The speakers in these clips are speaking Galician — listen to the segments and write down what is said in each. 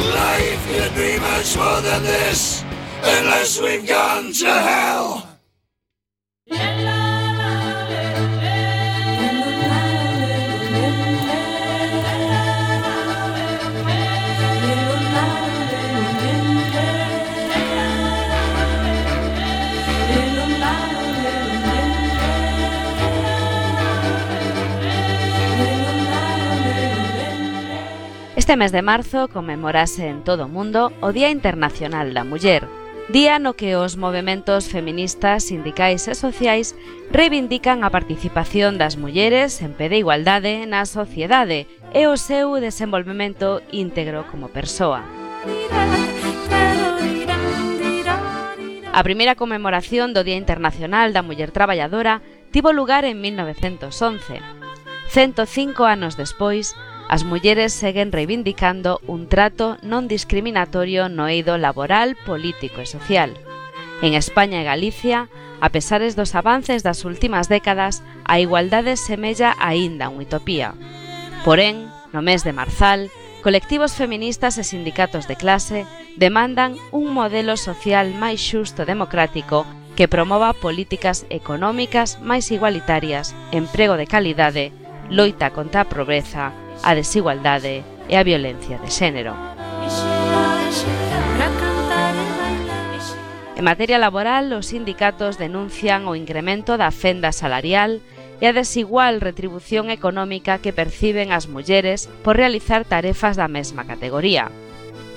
Life could be much more than this, unless we've gone to hell. Este mes de marzo conmemorase en todo o mundo o Día Internacional da Muller, día no que os movimentos feministas, sindicais e sociais reivindican a participación das mulleres en pé de igualdade na sociedade e o seu desenvolvemento íntegro como persoa. A primeira conmemoración do Día Internacional da Muller Traballadora tivo lugar en 1911. 105 anos despois, As mulleres seguen reivindicando un trato non discriminatorio no eido laboral, político e social. En España e Galicia, a pesares dos avances das últimas décadas, a igualdade semella aínda unha utopía. Porén, no mes de Marzal, colectivos feministas e sindicatos de clase demandan un modelo social máis xusto e democrático que promova políticas económicas máis igualitarias, emprego de calidade, loita contra a pobreza a desigualdade e a violencia de xénero. En materia laboral, os sindicatos denuncian o incremento da fenda salarial e a desigual retribución económica que perciben as mulleres por realizar tarefas da mesma categoría.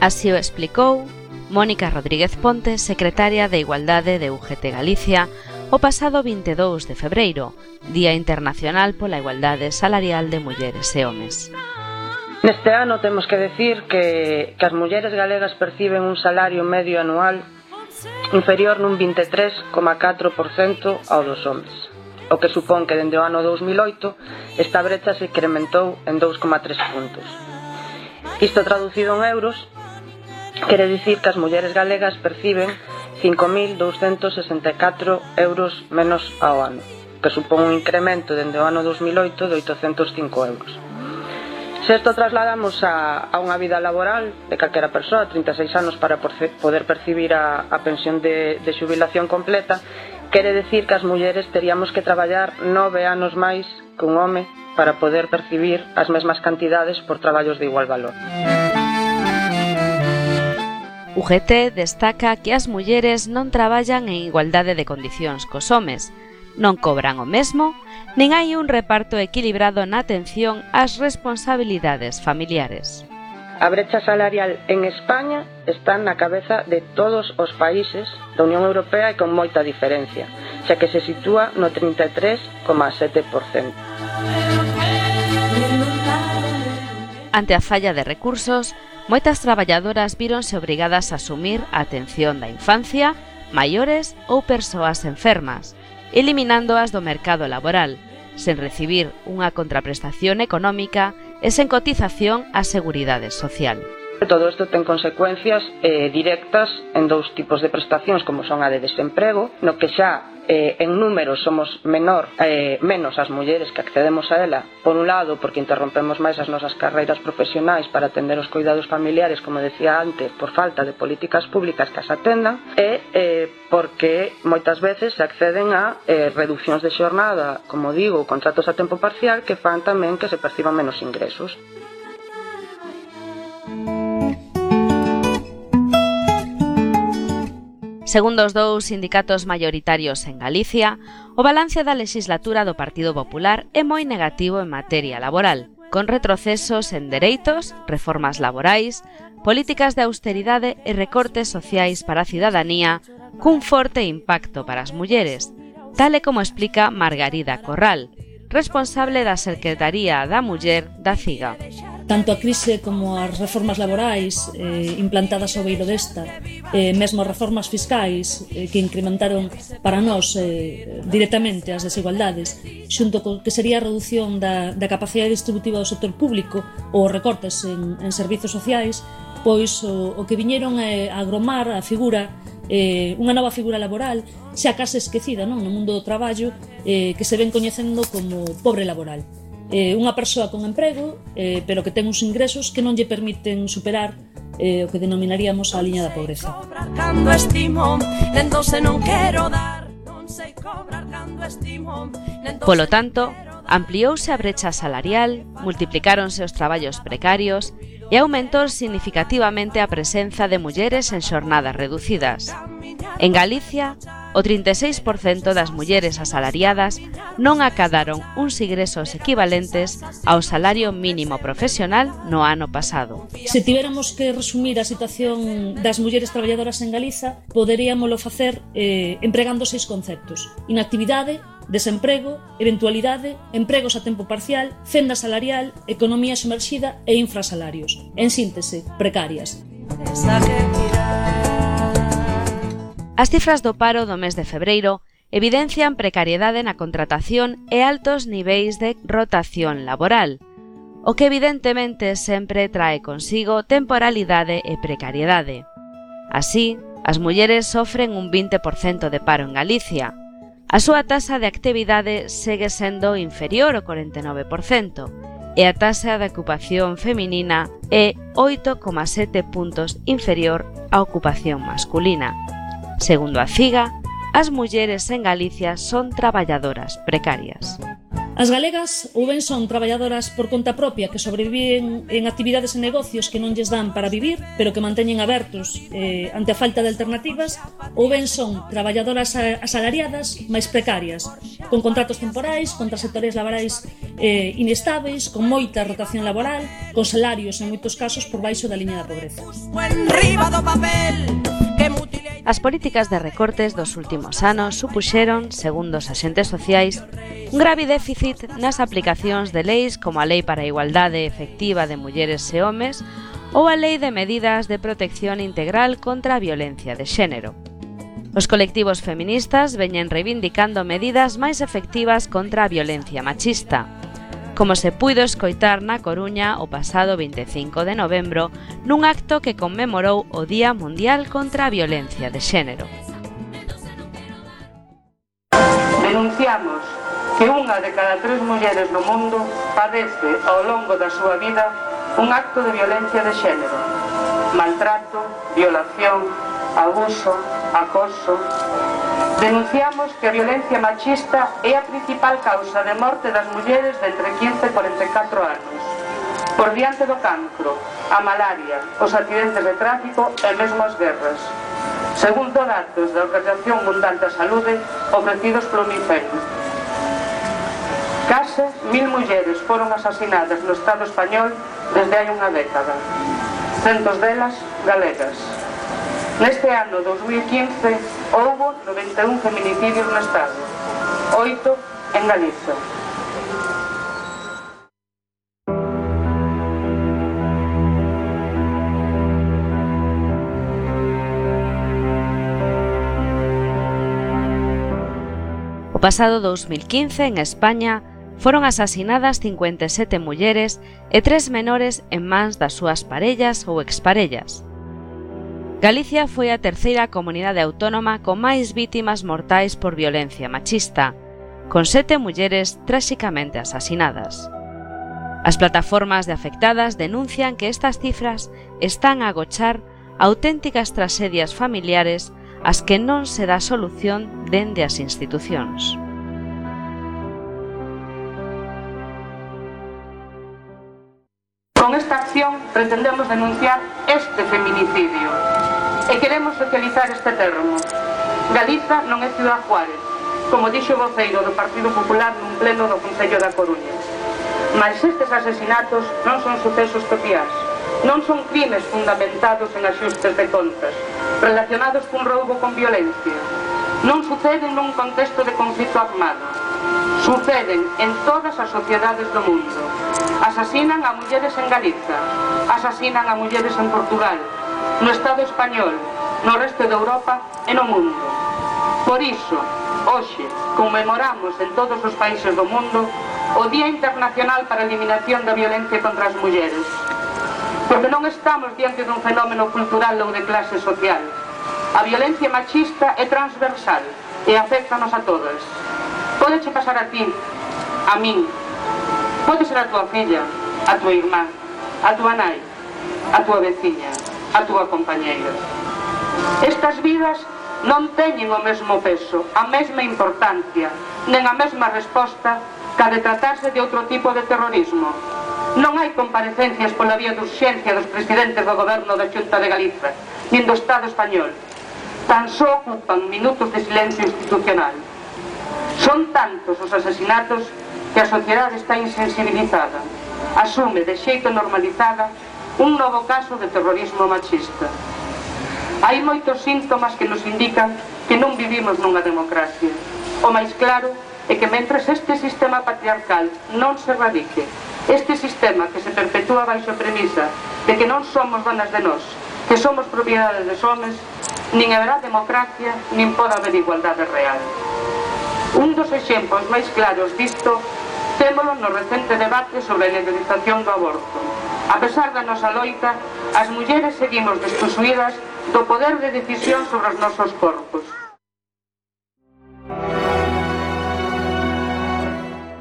Así o explicou Mónica Rodríguez Ponte, secretaria de Igualdade de UGT Galicia, o pasado 22 de febreiro, Día Internacional pola Igualdade Salarial de Mulleres e Homes. Neste ano temos que decir que, que as mulleres galegas perciben un salario medio anual inferior nun 23,4% ao dos homes, o que supón que dende o ano 2008 esta brecha se incrementou en 2,3 puntos. Isto traducido en euros quere dicir que as mulleres galegas perciben 5.264 euros menos ao ano, que supón un incremento dende o ano 2008 de 805 euros. Se isto trasladamos a, a unha vida laboral de calquera persoa, 36 anos para poder percibir a, a pensión de, de xubilación completa, quere decir que as mulleres teríamos que traballar nove anos máis que un home para poder percibir as mesmas cantidades por traballos de igual valor. Música UGT destaca que as mulleres non traballan en igualdade de condicións cos homes, non cobran o mesmo, nin hai un reparto equilibrado na atención ás responsabilidades familiares. A brecha salarial en España está na cabeza de todos os países da Unión Europea e con moita diferencia, xa que se sitúa no 33,7%. Ante a falla de recursos, moitas traballadoras víronse obrigadas a asumir a atención da infancia, maiores ou persoas enfermas, eliminándoas do mercado laboral, sen recibir unha contraprestación económica e sen cotización á seguridade social. Todo isto ten consecuencias eh, directas en dous tipos de prestacións como son a de desemprego, no que xa eh, en números somos menor eh, menos as mulleres que accedemos a ela por un lado porque interrompemos máis as nosas carreiras profesionais para atender os cuidados familiares como decía antes por falta de políticas públicas que as atendan e eh, porque moitas veces se acceden a eh, reduccións de xornada como digo, contratos a tempo parcial que fan tamén que se perciban menos ingresos. Segundo os dous sindicatos maioritarios en Galicia, o balance da legislatura do Partido Popular é moi negativo en materia laboral, con retrocesos en dereitos, reformas laborais, políticas de austeridade e recortes sociais para a cidadanía cun forte impacto para as mulleres, tal e como explica Margarida Corral, responsable da Secretaría da Muller da CIGA. Tanto a crise como as reformas laborais eh, implantadas ao beiro desta, eh, mesmo as reformas fiscais eh, que incrementaron para nós eh, directamente as desigualdades, xunto co que sería a reducción da, da capacidade distributiva do sector público ou recortes en, en servizos sociais, pois o, o que viñeron é agromar a figura eh, unha nova figura laboral xa case esquecida non? no mundo do traballo eh, que se ven coñecendo como pobre laboral eh, unha persoa con emprego eh, pero que ten uns ingresos que non lle permiten superar eh, o que denominaríamos a liña da pobreza Polo tanto, ampliouse a brecha salarial, multiplicáronse os traballos precarios e aumentou significativamente a presenza de mulleres en xornadas reducidas. En Galicia, o 36% das mulleres asalariadas non acadaron uns ingresos equivalentes ao salario mínimo profesional no ano pasado. Se tivéramos que resumir a situación das mulleres traballadoras en Galiza, poderíamoslo facer eh, empregando seis conceptos. Inactividade, desemprego, eventualidade, empregos a tempo parcial, fenda salarial, economía sumerxida e infrasalarios. En síntese, precarias. Esa que As cifras do paro do mes de febreiro evidencian precariedade na contratación e altos niveis de rotación laboral, o que evidentemente sempre trae consigo temporalidade e precariedade. Así, as mulleres sofren un 20% de paro en Galicia. A súa tasa de actividade segue sendo inferior ao 49%, e a tasa de ocupación feminina é 8,7 puntos inferior á ocupación masculina. Segundo a CIGA, as mulleres en Galicia son traballadoras precarias. As galegas ou ben son traballadoras por conta propia que sobreviven en actividades e negocios que non lles dan para vivir, pero que manteñen abertos eh, ante a falta de alternativas, ou ben son traballadoras asalariadas máis precarias, con contratos temporais, contra sectores laborais eh, inestáveis, con moita rotación laboral, con salarios en moitos casos por baixo da liña da pobreza. Riba do papel As políticas de recortes dos últimos anos supuxeron, segundo os axentes sociais, un grave déficit nas aplicacións de leis como a Lei para a Igualdade Efectiva de Mulleres e Homes ou a Lei de Medidas de Protección Integral contra a Violencia de Xénero. Os colectivos feministas veñen reivindicando medidas máis efectivas contra a violencia machista, como se puido escoitar na Coruña o pasado 25 de novembro nun acto que conmemorou o Día Mundial contra a Violencia de Xénero. Denunciamos que unha de cada tres mulleres no mundo padece ao longo da súa vida un acto de violencia de xénero, maltrato, violación, abuso, acoso, Denunciamos que a violencia machista é a principal causa de morte das mulleres de entre 15 e 44 anos. Por diante do cancro, a malaria, os accidentes de tráfico e mesmo as guerras. Segundo datos da Organización Mundial da Saúde ofrecidos polo Unicef, case mil mulleres foron asasinadas no Estado español desde hai unha década. Centos delas galegas. Neste ano 2015 houbo 91 feminicidios no Estado, 8 en Galiza. O pasado 2015 en España foron asasinadas 57 mulleres e tres menores en mans das súas parellas ou exparellas. Galicia foi a terceira comunidade autónoma con máis vítimas mortais por violencia machista, con sete mulleres tráxicamente asasinadas. As plataformas de afectadas denuncian que estas cifras están a agochar auténticas tragedias familiares ás que non se dá solución dende as institucións. Con esta acción pretendemos denunciar este feminicidio E queremos socializar este termo. Galiza non é Ciudad Juárez, como dixo o voceiro do Partido Popular nun pleno do Concello da Coruña. Mas estes asesinatos non son sucesos copiás, non son crimes fundamentados en axustes de contas, relacionados cun roubo con violencia. Non suceden nun contexto de conflito armado. Suceden en todas as sociedades do mundo. Asasinan a mulleres en Galiza, asasinan a mulleres en Portugal, no Estado español, no resto de Europa e no mundo. Por iso, hoxe, conmemoramos en todos os países do mundo o Día Internacional para a Eliminación da Violencia contra as Mulleres. Porque non estamos diante dun fenómeno cultural ou de clase social. A violencia machista é transversal e afectanos a todas. Podeche pasar a ti, a min, pode ser a tua filla, a tua irmá, a tua nai, a tua veciña a túa compañeira. Estas vidas non teñen o mesmo peso, a mesma importancia, nen a mesma resposta ca de tratarse de outro tipo de terrorismo. Non hai comparecencias pola vía de urxencia dos presidentes do goberno da Xunta de Galiza, nin do Estado español. Tan só ocupan minutos de silencio institucional. Son tantos os asasinatos que a sociedade está insensibilizada, asume de xeito normalizada un novo caso de terrorismo machista. Hai moitos síntomas que nos indican que non vivimos nunha democracia. O máis claro é que mentres este sistema patriarcal non se radique, este sistema que se perpetúa baixo a premisa de que non somos donas de nós, que somos propiedade dos homens, nin haberá democracia, nin pode haber igualdade real. Un dos exemplos máis claros disto témolo no recente debate sobre a legalización do aborto. A pesar da nosa loita, as mulleres seguimos desposuídas do poder de decisión sobre os nosos corpos.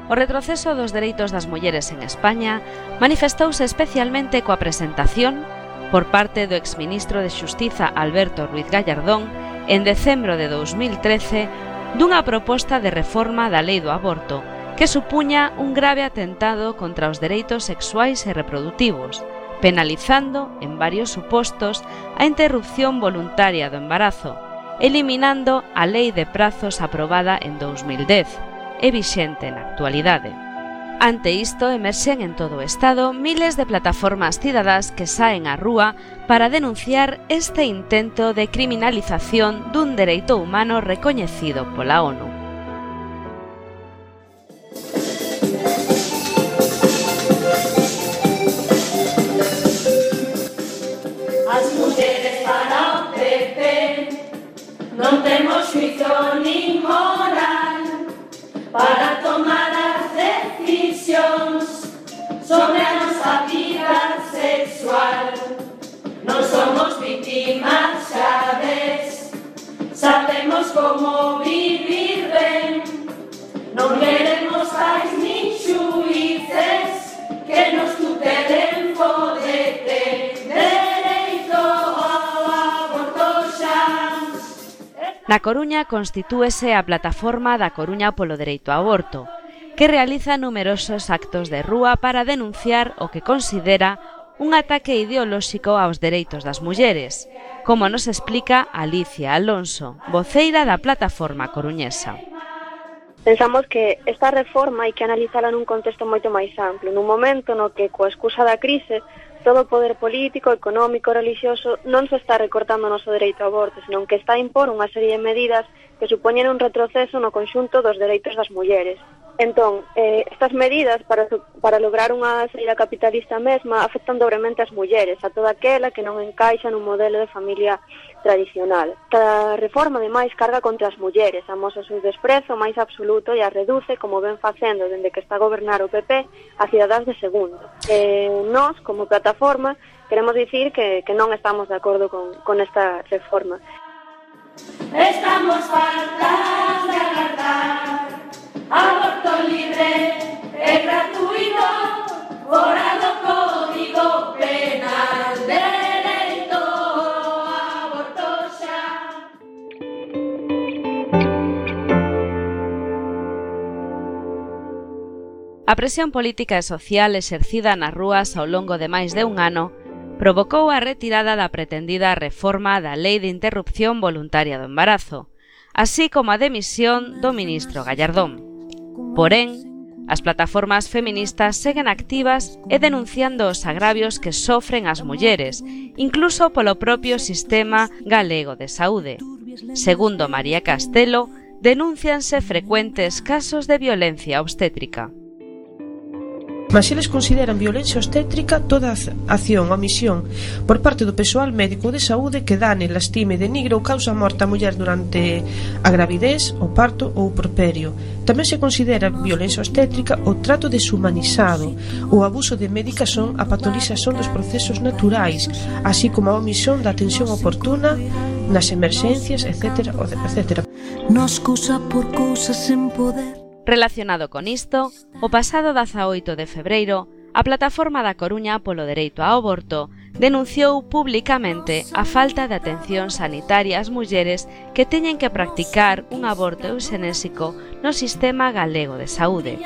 O retroceso dos dereitos das mulleres en España manifestouse especialmente coa presentación por parte do exministro de Xustiza Alberto Ruiz Gallardón en decembro de 2013 dunha proposta de reforma da Lei do Aborto que supuña un grave atentado contra os dereitos sexuais e reproductivos, penalizando, en varios supostos, a interrupción voluntaria do embarazo, eliminando a Lei de Prazos aprobada en 2010 e vixente na actualidade. Ante isto, emerxen en todo o Estado miles de plataformas cidadás que saen á rúa para denunciar este intento de criminalización dun dereito humano recoñecido pola ONU. As mulleres para o PP non temos juicio nin moral para tomar as decisións sobre a nosa vida sexual. Non somos vítimas xa ves, sabemos como vivir ben, non queremos pais nin xuíces que nos tutelen pode ter dereito ao aborto. Na Coruña constitúese a plataforma da Coruña polo dereito ao aborto, que realiza numerosos actos de rúa para denunciar o que considera un ataque ideolóxico aos dereitos das mulleres, como nos explica Alicia Alonso, voceira da plataforma coruñesa. Pensamos que esta reforma hai que analizala nun contexto moito máis amplo, nun momento no que, coa excusa da crise, todo o poder político, económico, religioso non se está recortando o noso dereito ao aborto, senón que está a impor unha serie de medidas que supoñen un retroceso no conxunto dos dereitos das mulleres. Entón, eh, estas medidas para, para lograr unha saída capitalista mesma afectan dobremente as mulleres, a toda aquela que non encaixa nun modelo de familia tradicional. Cada reforma, ademais, carga contra as mulleres, amosa o seu desprezo máis absoluto e as reduce, como ven facendo dende que está a gobernar o PP, a cidadás de segundo. E nós, como plataforma, queremos dicir que, que non estamos de acordo con, con esta reforma. Estamos faltas de agardar Aborto libre e gratuito Fora do Código Penal de A presión política e social exercida nas rúas ao longo de máis de un ano provocou a retirada da pretendida reforma da Lei de Interrupción Voluntaria do Embarazo, así como a demisión do ministro Gallardón. Porén, as plataformas feministas seguen activas e denunciando os agravios que sofren as mulleres, incluso polo propio sistema galego de saúde. Segundo María Castelo, denúncianse frecuentes casos de violencia obstétrica mas eles consideran violencia obstétrica toda acción ou misión por parte do persoal médico de saúde que dane, lastime, denigre ou causa morte a muller durante a gravidez, o parto ou o properio. Tamén se considera violencia obstétrica o trato deshumanizado, o abuso de medicación, son a patolización dos procesos naturais, así como a omisión da atención oportuna nas emerxencias, etc. etc. Nos cousa por cousas sen poder Relacionado con isto, o pasado 18 de febreiro, a plataforma da Coruña polo dereito ao aborto denunciou publicamente a falta de atención sanitaria ás mulleres que teñen que practicar un aborto eusenésico no sistema galego de saúde,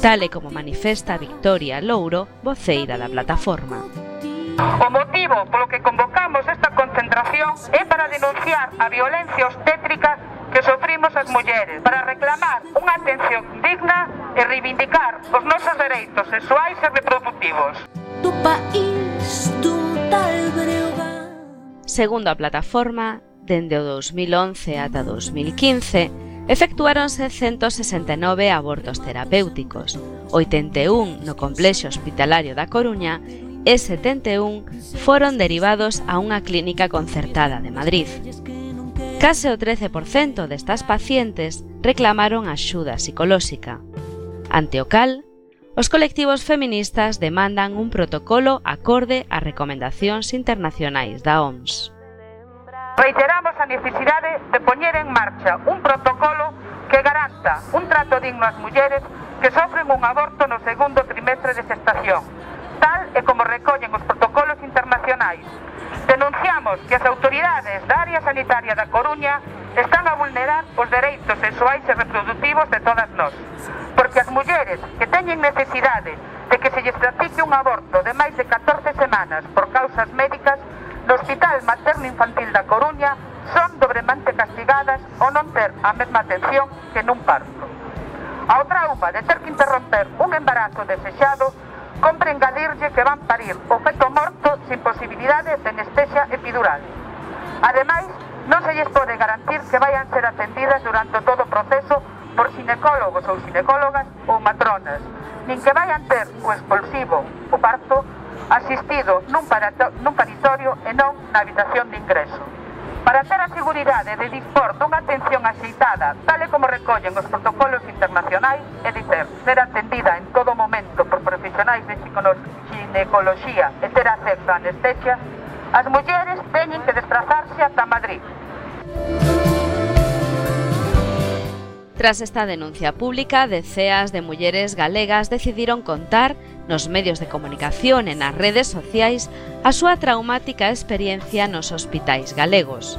tal e como manifesta Victoria Louro, voceira da plataforma. O motivo polo que convocamos esta concentración é para denunciar a violencia obstétrica que sofrimos as mulleres para reclamar unha atención digna e reivindicar os nosos dereitos sexuais e reproductivos. Do país dun tal Breogán Segundo a plataforma, dende o 2011 ata 2015, efectuáronse 169 abortos terapéuticos, 81 no complexo hospitalario da Coruña e 71 foron derivados a unha clínica concertada de Madrid. Case o 13% destas pacientes reclamaron axuda psicolóxica. Ante o cal, os colectivos feministas demandan un protocolo acorde ás recomendacións internacionais da OMS. Reiteramos a necesidade de poñer en marcha un protocolo que garanta un trato digno ás mulleres que sofren un aborto no segundo trimestre de gestación, tal e como recollen os protocolos internacionais Denunciamos que as autoridades da área sanitaria da Coruña están a vulnerar os dereitos sexuais e reproductivos de todas nós. Porque as mulleres que teñen necesidade de que se lles practique un aborto de máis de 14 semanas por causas médicas no Hospital Materno Infantil da Coruña son dobremente castigadas ao non ter a mesma atención que nun parto. Ao trauma de ter que interromper un embarazo desexado Compre engadirlle que van parir o feto morto sin posibilidade de anestesia epidural. Ademais, non se lles pode garantir que vayan ser atendidas durante todo o proceso por ginecólogos ou ginecólogas ou matronas, nin que vayan ter o expulsivo, o parto, asistido nun, parato, nun paritorio e non na habitación de ingreso. Para ter a seguridade de dispor dunha atención axeitada, tal e como recollen os protocolos internacionais, é dicer, ser atendida en todo momento por profesionales profesionais de ginecoloxía e ter acceso a anestesia, as mulleres teñen que desplazarse ata Madrid. Tras esta denuncia pública, deceas de mulleres galegas decidiron contar nos medios de comunicación e nas redes sociais a súa traumática experiencia nos hospitais galegos.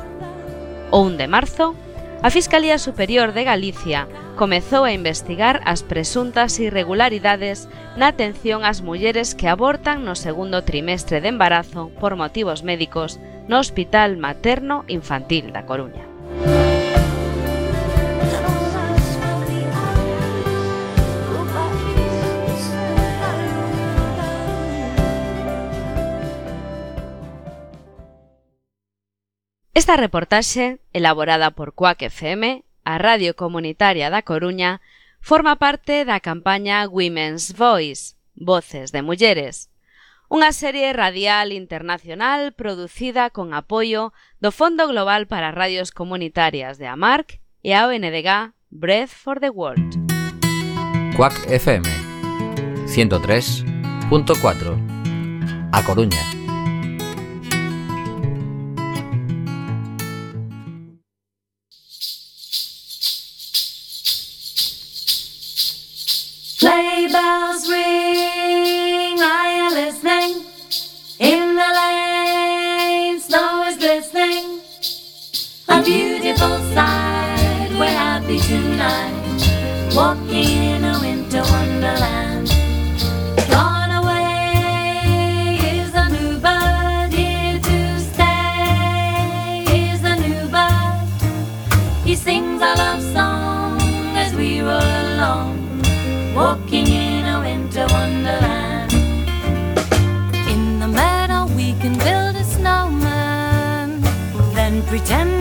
O 1 de marzo, A Fiscalía Superior de Galicia comezou a investigar as presuntas irregularidades na atención ás mulleres que abortan no segundo trimestre de embarazo por motivos médicos no Hospital Materno Infantil da Coruña. Esta reportaxe, elaborada por Cuac FM, a Radio Comunitaria da Coruña, forma parte da campaña Women's Voice, Voces de Mulleres, unha serie radial internacional producida con apoio do Fondo Global para Radios Comunitarias de AMARC e a ONDG Breath for the World. Cuac FM 103.4 A Coruña bells ring, are you listening? In the lane, snow is glistening. A beautiful sight, we're happy tonight. Walking in a winter wonderland. Gone away is the new bird, here to stay is the new bird. He sings a love song as we roll along walking pretend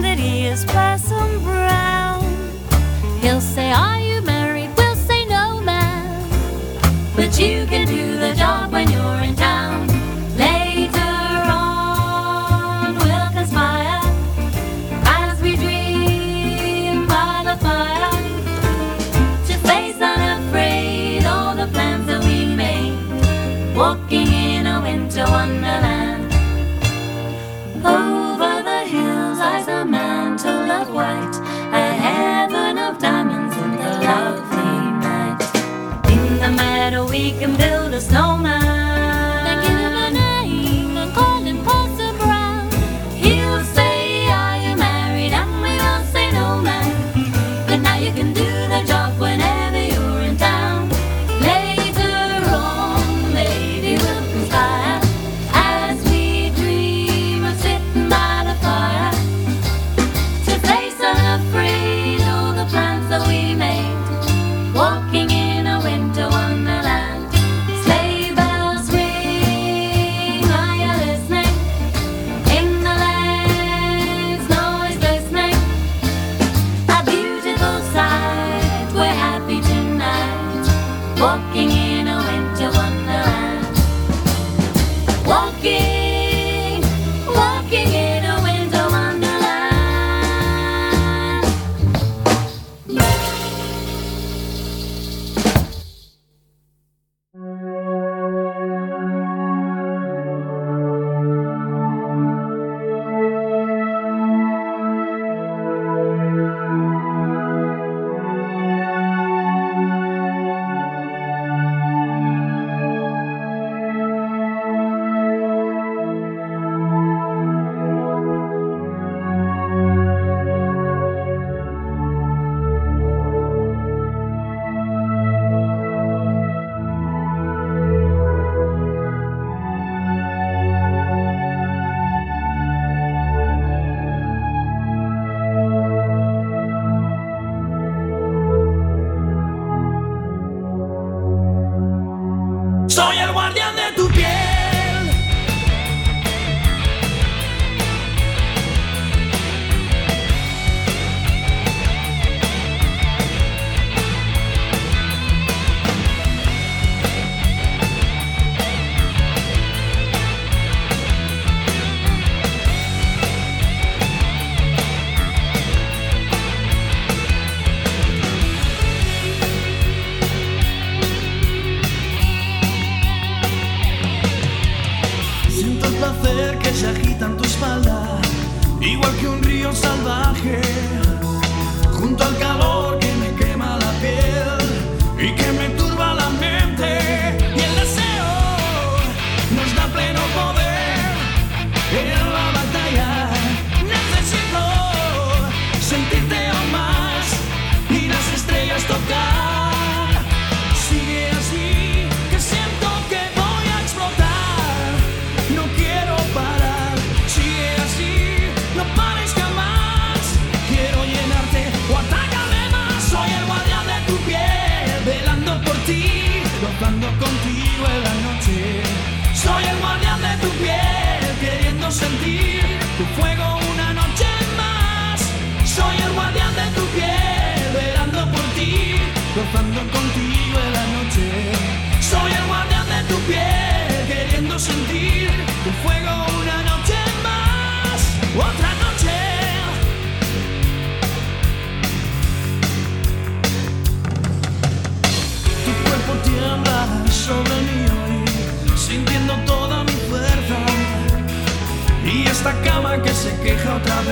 otra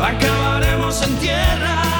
acabaremos en tierra.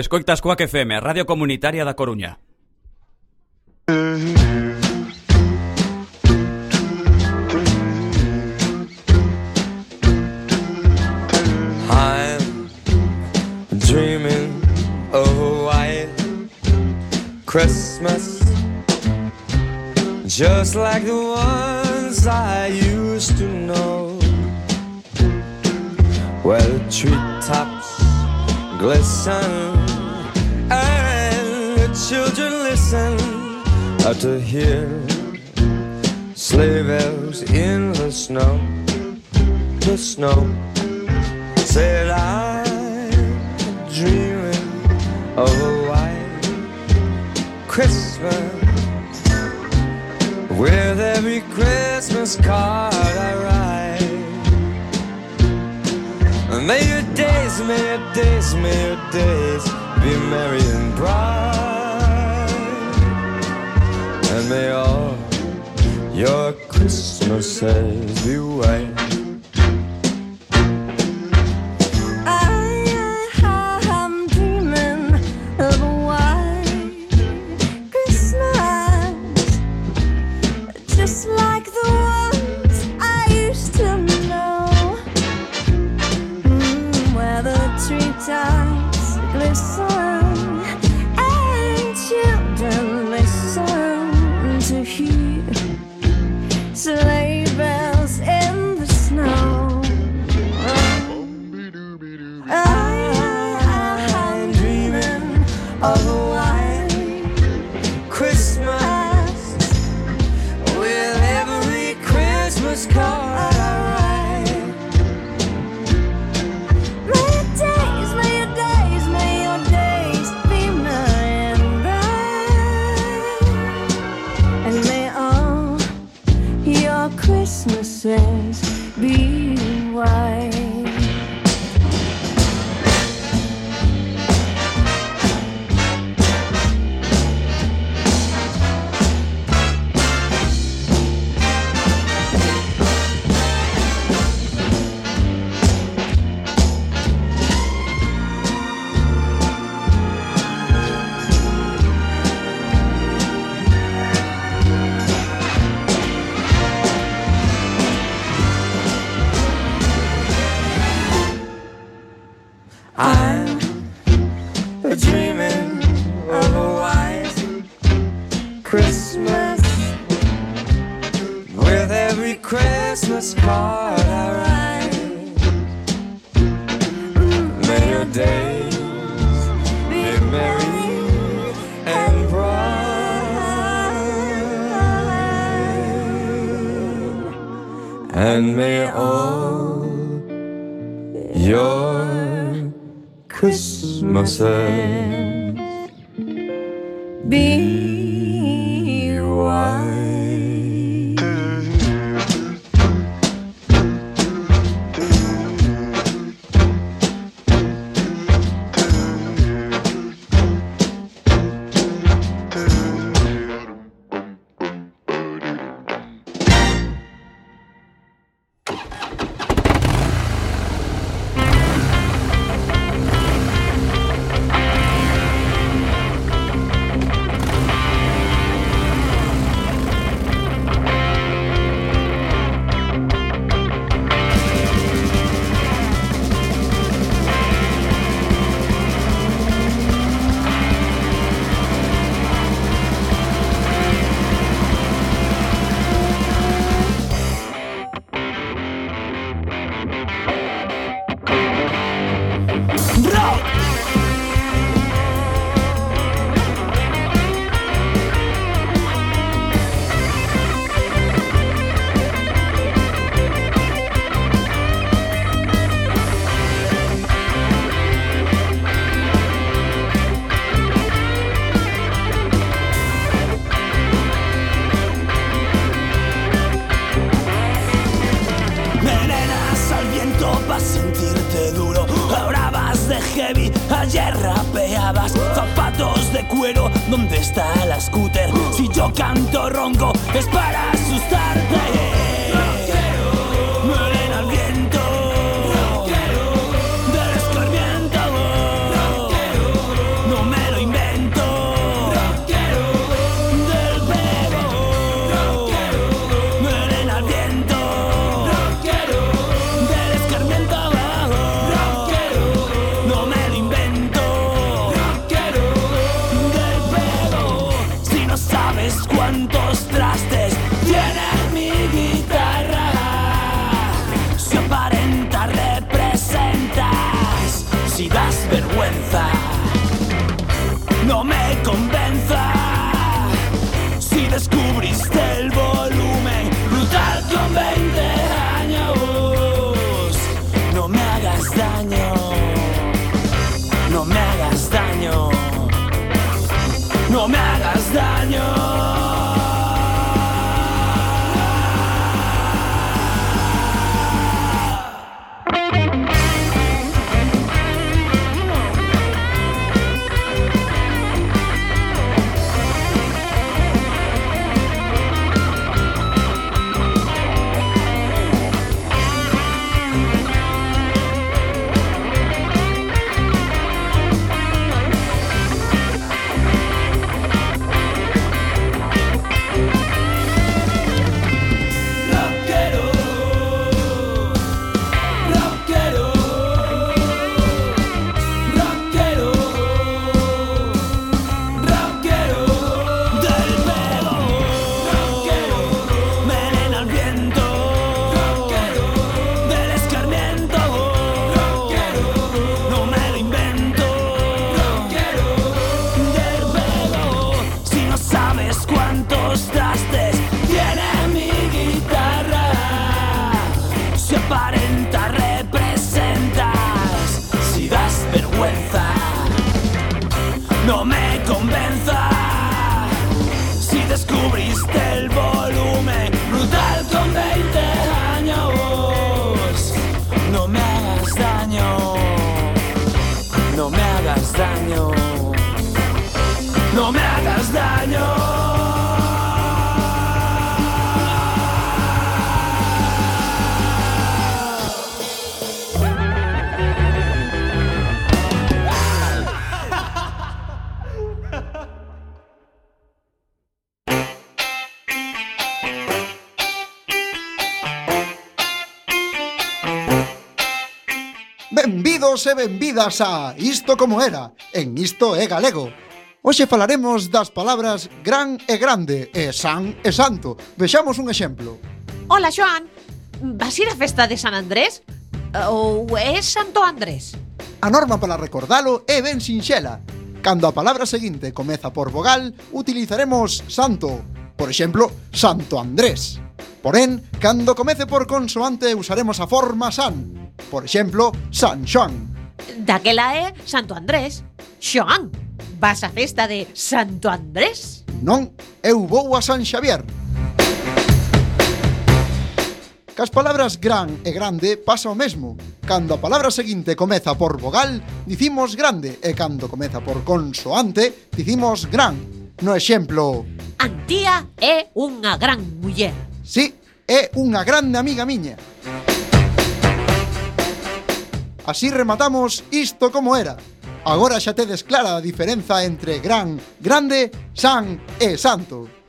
Escoitas Coac FM, Radio Comunitaria da Coruña. I'm dreaming of a white Christmas Just like the ones I used to know Well, treetops glisten and the children listen uh, to hear sleigh bells in the snow, the snow. Said I dreaming of a white Christmas. With every Christmas card I write May your days, may your days, may your days be merry and bright. And may all your Christmases be white. I'm dreaming of a white Christmas with every Christmas card I write. May your days be merry and bright, and may all your Christmases. Be cuero, ¿dónde está la scooter? Si yo canto ronco, es para asustarte. e benvidas a Isto como era, en Isto é Galego. Hoxe falaremos das palabras gran e grande e san e santo. Vexamos un exemplo. Ola, Joan. Vas ir á festa de San Andrés? Ou é Santo Andrés? A norma para recordalo é ben sinxela. Cando a palabra seguinte comeza por vogal, utilizaremos santo. Por exemplo, Santo Andrés. Porén, cando comece por consoante usaremos a forma san. Por exemplo, San Xoan. Daquela é Santo Andrés. Xoán, vas á festa de Santo Andrés? Non, eu vou a San Xavier. Cas palabras gran e grande pasa o mesmo. Cando a palabra seguinte comeza por vogal, dicimos grande, e cando comeza por consoante, dicimos gran. No exemplo, Antía é unha gran muller. Si, sí, é unha grande amiga miña. Así rematamos isto como era. Agora xa tedes clara a diferenza entre gran, grande, san e santo.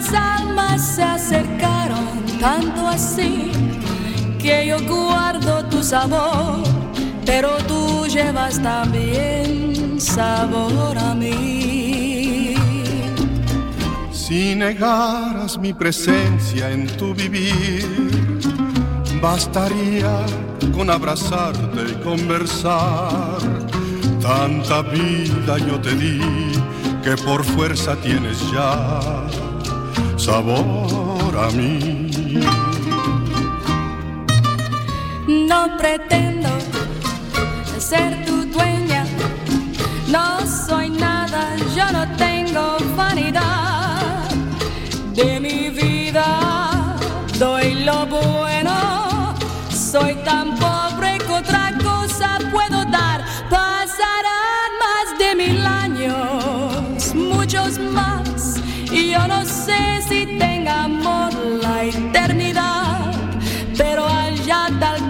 Nuestras almas se acercaron tanto así que yo guardo tu sabor, pero tú llevas también sabor a mí. Si negaras mi presencia en tu vivir, bastaría con abrazarte y conversar. Tanta vida yo te di que por fuerza tienes ya sabor a mí. No pretendo ser tu dueña, no soy nada, yo no tengo vanidad de mi vida. Doy lo bueno, soy tan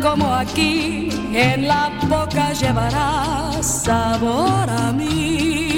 como aquí, en la boca llevará sabor a mí.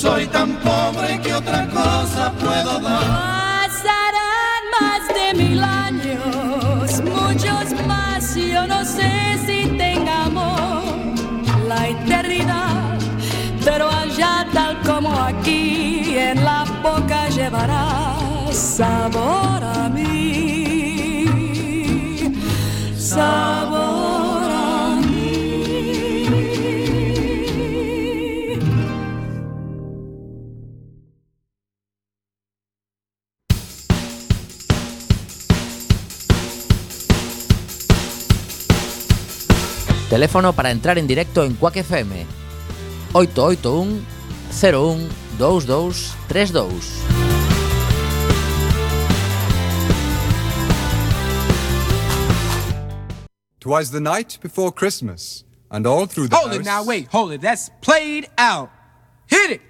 Soy tan pobre que otra cosa puedo dar. Pasarán más de mil años, muchos más, yo no sé si tengamos la eternidad, pero allá tal como aquí, en la boca llevará sabor a mí, sabor Teléfono para entrar en directo en Quack FM 881 01 2232. Twas the night before Christmas, and all through the Hold house. it now, wait, hold it. That's played out. Hit it.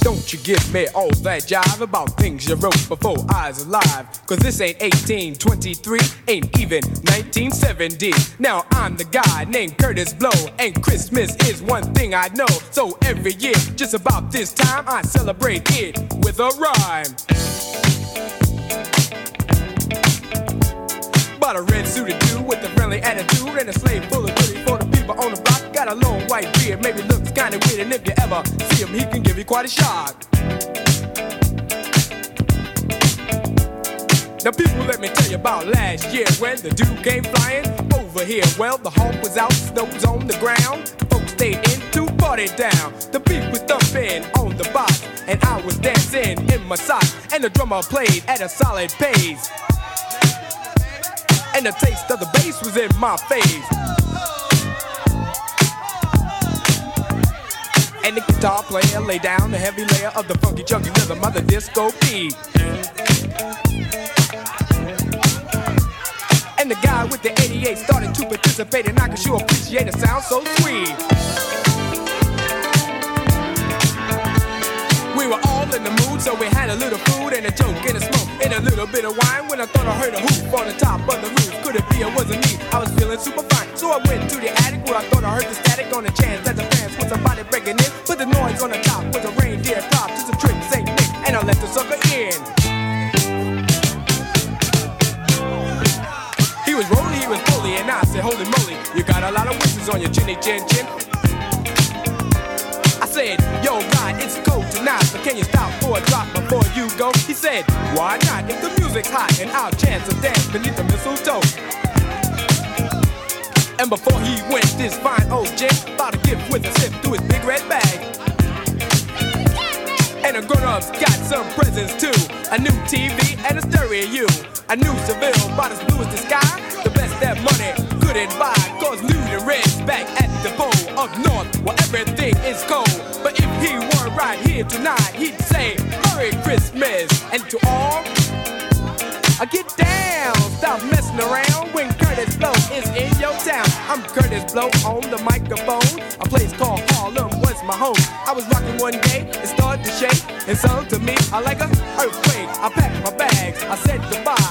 Don't you give me all that jive about things you wrote before I was alive. Cause this ain't 1823, ain't even 1970. Now I'm the guy named Curtis Blow, and Christmas is one thing I know. So every year, just about this time, I celebrate it with a rhyme. Bought a red suited dude with a friendly attitude and a slave full of goodies for the people on the block. Got a long white beard, maybe looks kinda weird, and if you ever see him, he can give you quite a shock. Now, people, let me tell you about last year when the dude came flying over here. Well, the hawk was out, snow was on the ground. Folks stayed in to party down. The beat was thumping on the box, and I was dancing in my socks. And the drummer played at a solid pace. And the taste of the bass was in my face. And the guitar player laid down the heavy layer of the funky chunky rhythm of the disco beat. And the guy with the 88 started to participate, and I could sure appreciate the sound so sweet. We were all in the mood, so we had a little food and a joke and a smoke and a little bit of wine. When I thought I heard a hoop on the top of the roof, could it be it wasn't me? I was feeling super fine, so I went to the attic where I thought I heard the static on the chance that the fans was somebody breaking in. Put the noise on the top with a reindeer top, just a trick, Saint Nick, and I let the sucker in. He was rolling, he was bully, and I said, Holy moly, you got a lot of whistles on your chinny chin chin. Said, Yo, God, it's cold tonight, but can you stop for a drop before you go? He said, Why not? If the music's hot and I'll chance a dance beneath the mistletoe. And before he went, this fine old gent bought a gift with a sip through his big red bag. And the grown-ups got some presents too. A new TV and a stereo. A new Seville, about as blue as the sky. The best that money couldn't buy. Cause New the Red's back at the pole up north where everything is cold. But if he were right here tonight, he'd say Merry Christmas. And to all, I get down. Stop messing around when Curtis Blow is in your town. I'm Curtis Blow on the microphone. A place called Harlem was my home. I was rocking one day, it started to shake. And sung to me, I like a earthquake. I packed my bags, I said goodbye.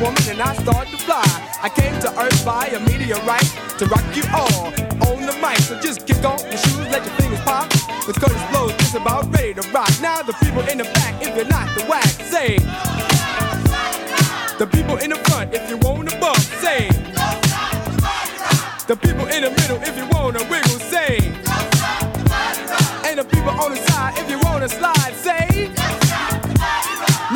Woman and I start to fly. I came to Earth by a meteorite to rock you all on the mic. So just kick off your shoes, let your fingers pop. Cause Curtis Blow's just about ready to rock. Now the people in the back, if you're not the whack, say. The people in the front, if you want to bump, say. The people in the middle, if you want to wiggle, say. And the people on the side, if you want to slide.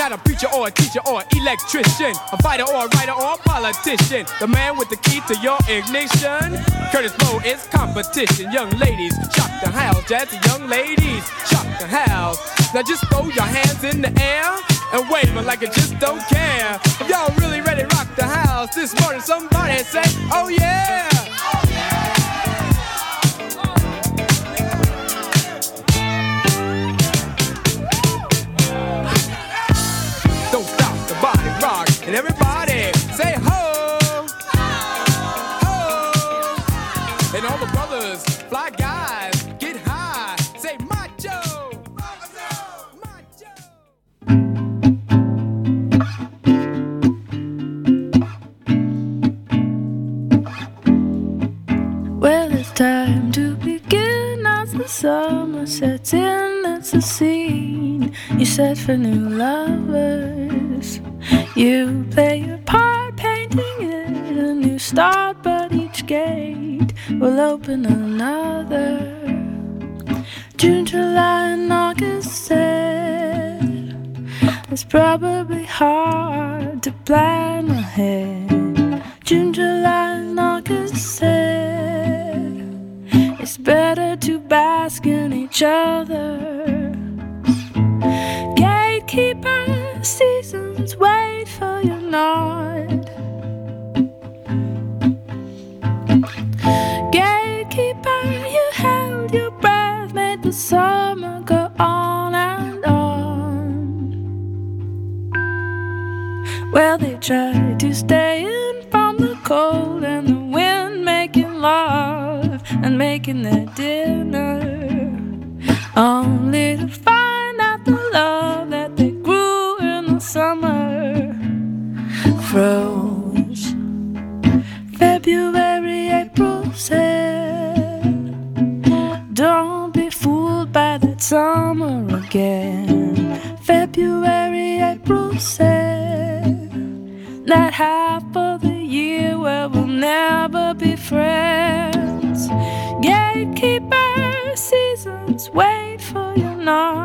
Not a preacher or a teacher or an electrician, a fighter or a writer or a politician. The man with the key to your ignition. Curtis Blow is competition. Young ladies, shock the house. Jazzy young ladies, shock the house. Now just throw your hands in the air and wave like you just don't care. If y'all really ready rock the house this morning, somebody say, Oh yeah! A scene you set for new lovers. You play your part, painting it a new start, but each gate will open another. June, July, and August said it's probably hard to plan ahead. June, July, and August said it's better to bask in each other. Gatekeeper, seasons wait for your nod. Gatekeeper, you held your breath, made the summer go on and on. Well, they tried to stay in from the cold and the wind, making love and making their dinner. only to. froze. February, April said, Don't be fooled by that summer again. February, April said, That half of the year where we'll never be friends. Gatekeeper seasons, wait for your knock.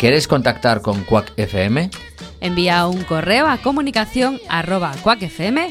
¿Quieres contactar con Quack FM? Envía un correo a comunicación arroba cuacfm.org.